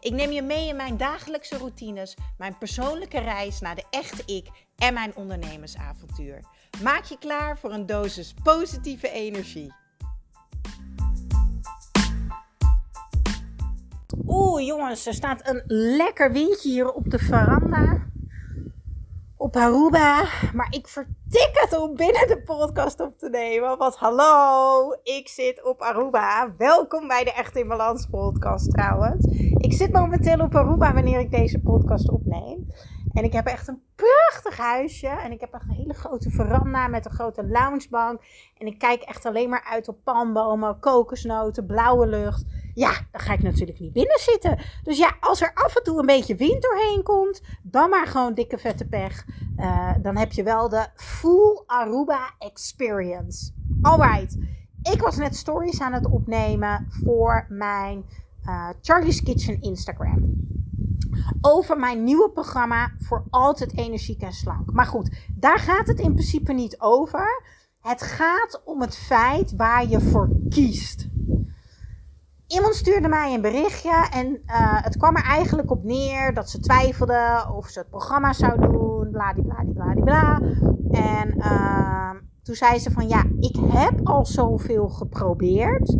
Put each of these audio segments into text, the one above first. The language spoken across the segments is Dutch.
Ik neem je mee in mijn dagelijkse routines, mijn persoonlijke reis naar de echte ik en mijn ondernemersavontuur. Maak je klaar voor een dosis positieve energie. Oeh jongens, er staat een lekker windje hier op de veranda op Aruba. Maar ik vertik het om binnen de podcast op te nemen. Want hallo, ik zit op Aruba. Welkom bij de Echt in Balans podcast trouwens. Ik zit momenteel op Aruba wanneer ik deze podcast opneem. En ik heb echt een prachtig huisje. En ik heb een hele grote veranda met een grote loungebank. En ik kijk echt alleen maar uit op palmbomen, kokosnoten, blauwe lucht. Ja, dan ga ik natuurlijk niet binnen zitten. Dus ja, als er af en toe een beetje wind doorheen komt, dan maar gewoon dikke vette pech. Uh, dan heb je wel de full Aruba experience. Alright, ik was net stories aan het opnemen voor mijn uh, Charlie's Kitchen Instagram. Over mijn nieuwe programma voor altijd energiek en slank. Maar goed, daar gaat het in principe niet over. Het gaat om het feit waar je voor kiest. Iemand stuurde mij een berichtje en uh, het kwam er eigenlijk op neer dat ze twijfelde of ze het programma zou doen, bladibladibladibla. En uh, toen zei ze van ja, ik heb al zoveel geprobeerd.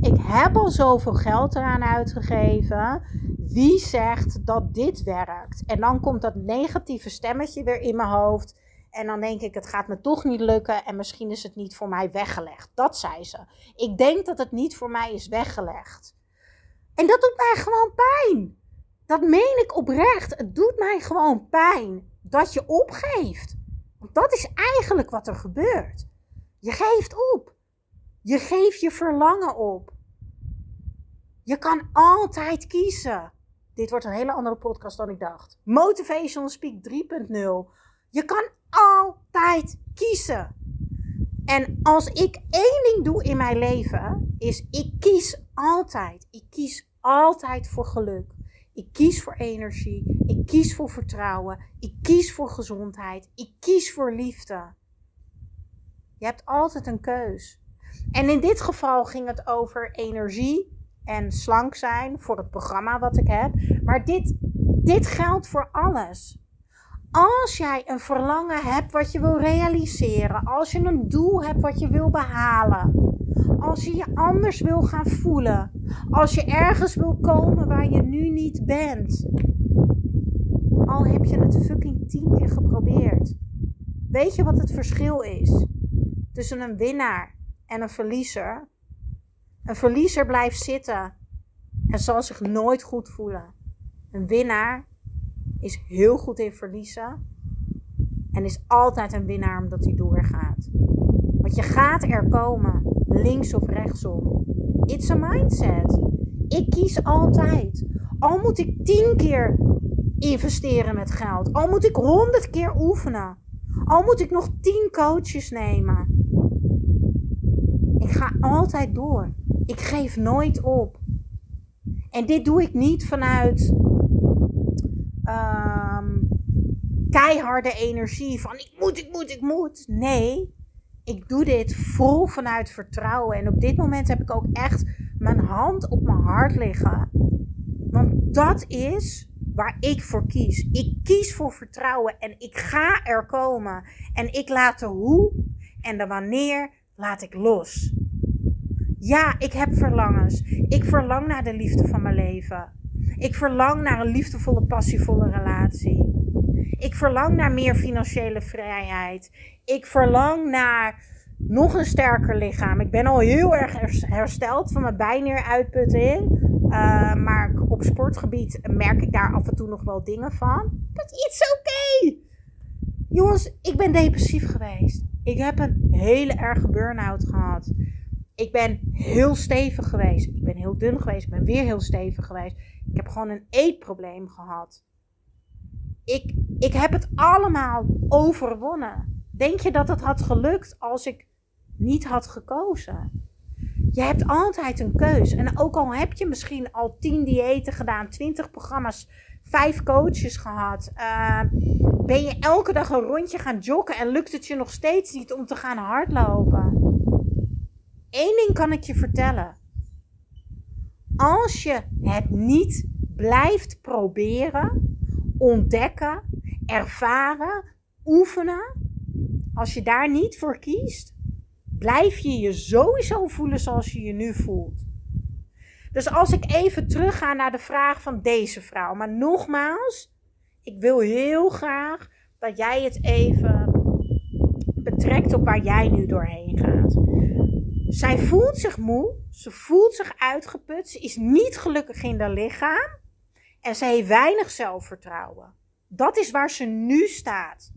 Ik heb al zoveel geld eraan uitgegeven. Wie zegt dat dit werkt? En dan komt dat negatieve stemmetje weer in mijn hoofd. En dan denk ik, het gaat me toch niet lukken en misschien is het niet voor mij weggelegd. Dat zei ze. Ik denk dat het niet voor mij is weggelegd. En dat doet mij gewoon pijn. Dat meen ik oprecht. Het doet mij gewoon pijn dat je opgeeft. Want dat is eigenlijk wat er gebeurt. Je geeft op. Je geeft je verlangen op. Je kan altijd kiezen. Dit wordt een hele andere podcast dan ik dacht. Motivational Speak 3.0. Je kan altijd kiezen. En als ik één ding doe in mijn leven, is ik kies altijd. Ik kies altijd voor geluk. Ik kies voor energie. Ik kies voor vertrouwen. Ik kies voor gezondheid. Ik kies voor liefde. Je hebt altijd een keus. En in dit geval ging het over energie en slank zijn voor het programma wat ik heb. Maar dit, dit geldt voor alles. Als jij een verlangen hebt wat je wil realiseren, als je een doel hebt wat je wil behalen, als je je anders wil gaan voelen, als je ergens wil komen waar je nu niet bent, al heb je het fucking tien keer geprobeerd. Weet je wat het verschil is tussen een winnaar en een verliezer? Een verliezer blijft zitten en zal zich nooit goed voelen. Een winnaar is heel goed in verliezen. En is altijd een winnaar omdat hij doorgaat. Want je gaat er komen, links of rechtsom. It's a mindset. Ik kies altijd. Al moet ik tien keer investeren met geld. Al moet ik honderd keer oefenen. Al moet ik nog tien coaches nemen. Ik ga altijd door. Ik geef nooit op. En dit doe ik niet vanuit um, keiharde energie van ik moet, ik moet, ik moet. Nee, ik doe dit vol vanuit vertrouwen. En op dit moment heb ik ook echt mijn hand op mijn hart liggen. Want dat is waar ik voor kies. Ik kies voor vertrouwen en ik ga er komen. En ik laat de hoe en de wanneer laat ik los. Ja, ik heb verlangens. Ik verlang naar de liefde van mijn leven. Ik verlang naar een liefdevolle, passievolle relatie. Ik verlang naar meer financiële vrijheid. Ik verlang naar nog een sterker lichaam. Ik ben al heel erg hersteld van mijn bijneeruitputting. Uh, maar op sportgebied merk ik daar af en toe nog wel dingen van. Dat is oké. Jongens, ik ben depressief geweest. Ik heb een hele erge burn-out gehad. Ik ben heel stevig geweest. Ik ben heel dun geweest. Ik ben weer heel stevig geweest. Ik heb gewoon een eetprobleem gehad. ik, ik heb het allemaal overwonnen. Denk je dat het had gelukt als ik niet had gekozen? Je hebt altijd een keus. En ook al heb je misschien al 10 diëten gedaan, 20 programma's, 5 coaches gehad. Uh, ben je elke dag een rondje gaan joggen en lukt het je nog steeds niet om te gaan hardlopen? Eén ding kan ik je vertellen. Als je het niet blijft proberen, ontdekken, ervaren, oefenen, als je daar niet voor kiest, blijf je je sowieso voelen zoals je je nu voelt. Dus als ik even terugga naar de vraag van deze vrouw, maar nogmaals, ik wil heel graag dat jij het even betrekt op waar jij nu doorheen gaat. Zij voelt zich moe, ze voelt zich uitgeput, ze is niet gelukkig in haar lichaam en ze heeft weinig zelfvertrouwen. Dat is waar ze nu staat.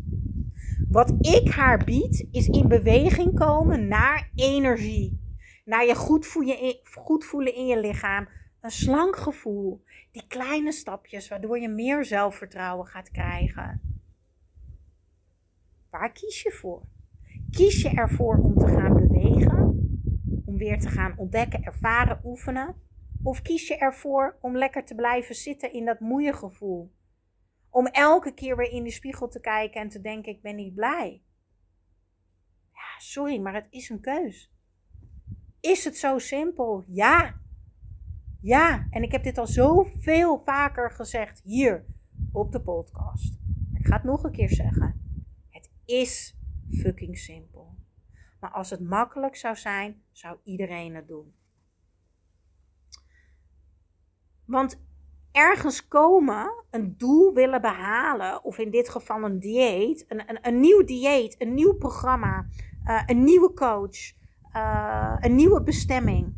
Wat ik haar bied, is in beweging komen naar energie. Naar je goed voelen, goed voelen in je lichaam. Een slank gevoel. Die kleine stapjes waardoor je meer zelfvertrouwen gaat krijgen. Waar kies je voor? Kies je ervoor om te gaan bewegen? Te gaan ontdekken, ervaren, oefenen? Of kies je ervoor om lekker te blijven zitten in dat moeie gevoel? Om elke keer weer in de spiegel te kijken en te denken: ik ben niet blij. Ja, sorry, maar het is een keus. Is het zo simpel? Ja. Ja, en ik heb dit al zoveel vaker gezegd hier op de podcast. Ik ga het nog een keer zeggen. Het is fucking simpel. Maar als het makkelijk zou zijn, zou iedereen het doen. Want ergens komen, een doel willen behalen, of in dit geval een dieet, een, een, een nieuw dieet, een nieuw programma, uh, een nieuwe coach, uh, een nieuwe bestemming,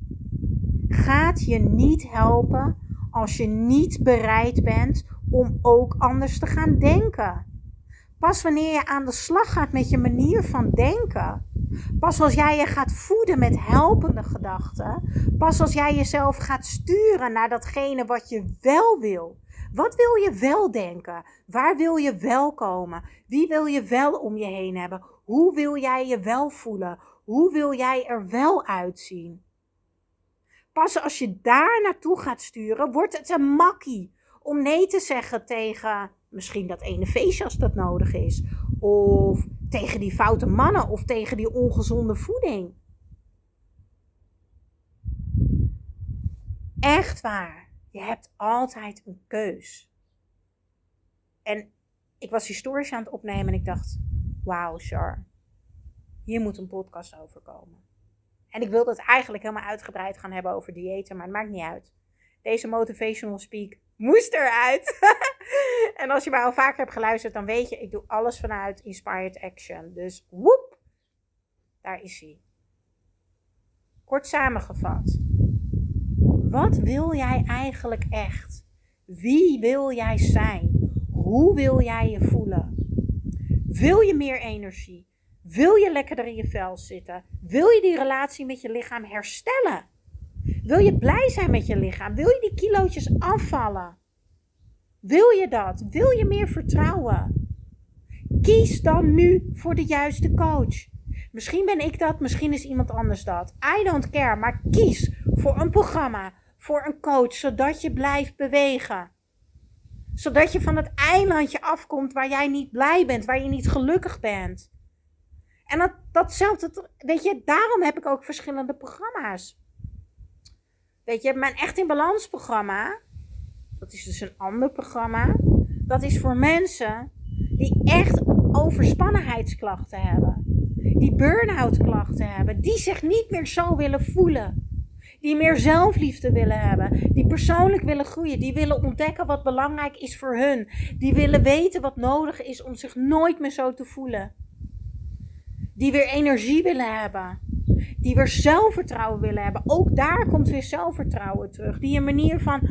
gaat je niet helpen als je niet bereid bent om ook anders te gaan denken. Pas wanneer je aan de slag gaat met je manier van denken, Pas als jij je gaat voeden met helpende gedachten. Pas als jij jezelf gaat sturen naar datgene wat je wel wil. Wat wil je wel denken? Waar wil je wel komen? Wie wil je wel om je heen hebben? Hoe wil jij je wel voelen? Hoe wil jij er wel uitzien? Pas als je daar naartoe gaat sturen, wordt het een makkie om nee te zeggen tegen misschien dat ene feestje als dat nodig is. Of tegen die foute mannen of tegen die ongezonde voeding. Echt waar. Je hebt altijd een keus. En ik was historisch aan het opnemen en ik dacht: wauw, Char, hier moet een podcast over komen. En ik wilde het eigenlijk helemaal uitgebreid gaan hebben over diëten, maar het maakt niet uit. Deze motivational speak moest eruit. en als je mij al vaker hebt geluisterd, dan weet je, ik doe alles vanuit Inspired Action. Dus woep, daar is hij. Kort samengevat. Wat wil jij eigenlijk echt? Wie wil jij zijn? Hoe wil jij je voelen? Wil je meer energie? Wil je lekkerder in je vel zitten? Wil je die relatie met je lichaam herstellen? Wil je blij zijn met je lichaam? Wil je die kilootjes afvallen? Wil je dat? Wil je meer vertrouwen? Kies dan nu voor de juiste coach. Misschien ben ik dat, misschien is iemand anders dat. I don't care, maar kies voor een programma, voor een coach, zodat je blijft bewegen. Zodat je van het eilandje afkomt waar jij niet blij bent, waar je niet gelukkig bent. En dat, datzelfde, weet je, daarom heb ik ook verschillende programma's. Weet je, mijn Echt in Balans programma, dat is dus een ander programma. Dat is voor mensen die echt overspannenheidsklachten hebben. Die burn-out klachten hebben. Die zich niet meer zo willen voelen. Die meer zelfliefde willen hebben. Die persoonlijk willen groeien. Die willen ontdekken wat belangrijk is voor hun. Die willen weten wat nodig is om zich nooit meer zo te voelen. Die weer energie willen hebben die weer zelfvertrouwen willen hebben. Ook daar komt weer zelfvertrouwen terug. Die een manier van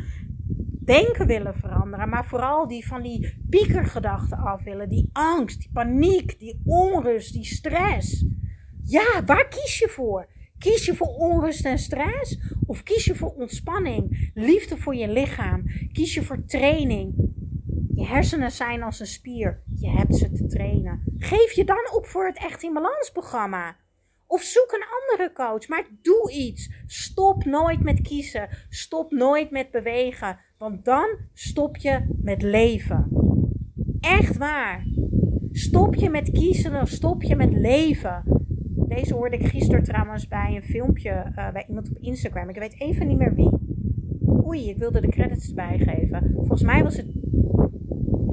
denken willen veranderen. Maar vooral die van die piekergedachten af willen. Die angst, die paniek, die onrust, die stress. Ja, waar kies je voor? Kies je voor onrust en stress? Of kies je voor ontspanning, liefde voor je lichaam? Kies je voor training? Je hersenen zijn als een spier. Je hebt ze te trainen. Geef je dan op voor het Echt in Balans programma. Of zoek een andere coach, maar doe iets. Stop nooit met kiezen. Stop nooit met bewegen. Want dan stop je met leven. Echt waar. Stop je met kiezen, dan stop je met leven. Deze hoorde ik gisteren trouwens bij een filmpje uh, bij iemand op Instagram. Ik weet even niet meer wie. Oei, ik wilde de credits erbij geven. Volgens mij was het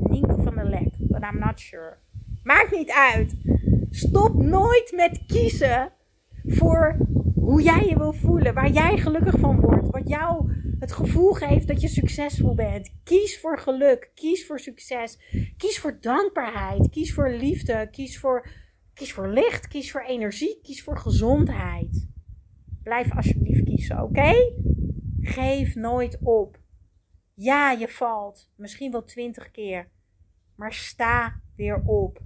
Nienke van der Lek, but I'm not sure. Maakt niet uit. Stop nooit met kiezen voor hoe jij je wil voelen, waar jij gelukkig van wordt, wat jou het gevoel geeft dat je succesvol bent. Kies voor geluk, kies voor succes, kies voor dankbaarheid, kies voor liefde, kies voor, kies voor licht, kies voor energie, kies voor gezondheid. Blijf alsjeblieft kiezen, oké? Geef nooit op. Ja, je valt, misschien wel twintig keer, maar sta weer op.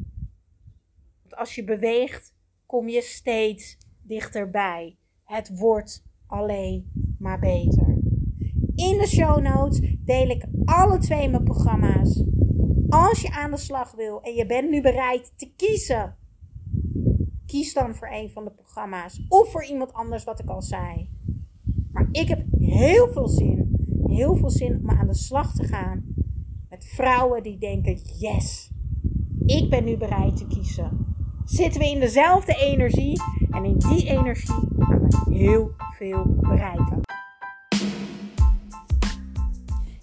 Want als je beweegt, kom je steeds dichterbij. Het wordt alleen maar beter. In de show notes deel ik alle twee mijn programma's. Als je aan de slag wil en je bent nu bereid te kiezen, kies dan voor een van de programma's of voor iemand anders, wat ik al zei. Maar ik heb heel veel zin, heel veel zin om aan de slag te gaan met vrouwen die denken: yes, ik ben nu bereid te kiezen. Zitten we in dezelfde energie en in die energie gaan we heel veel bereiken.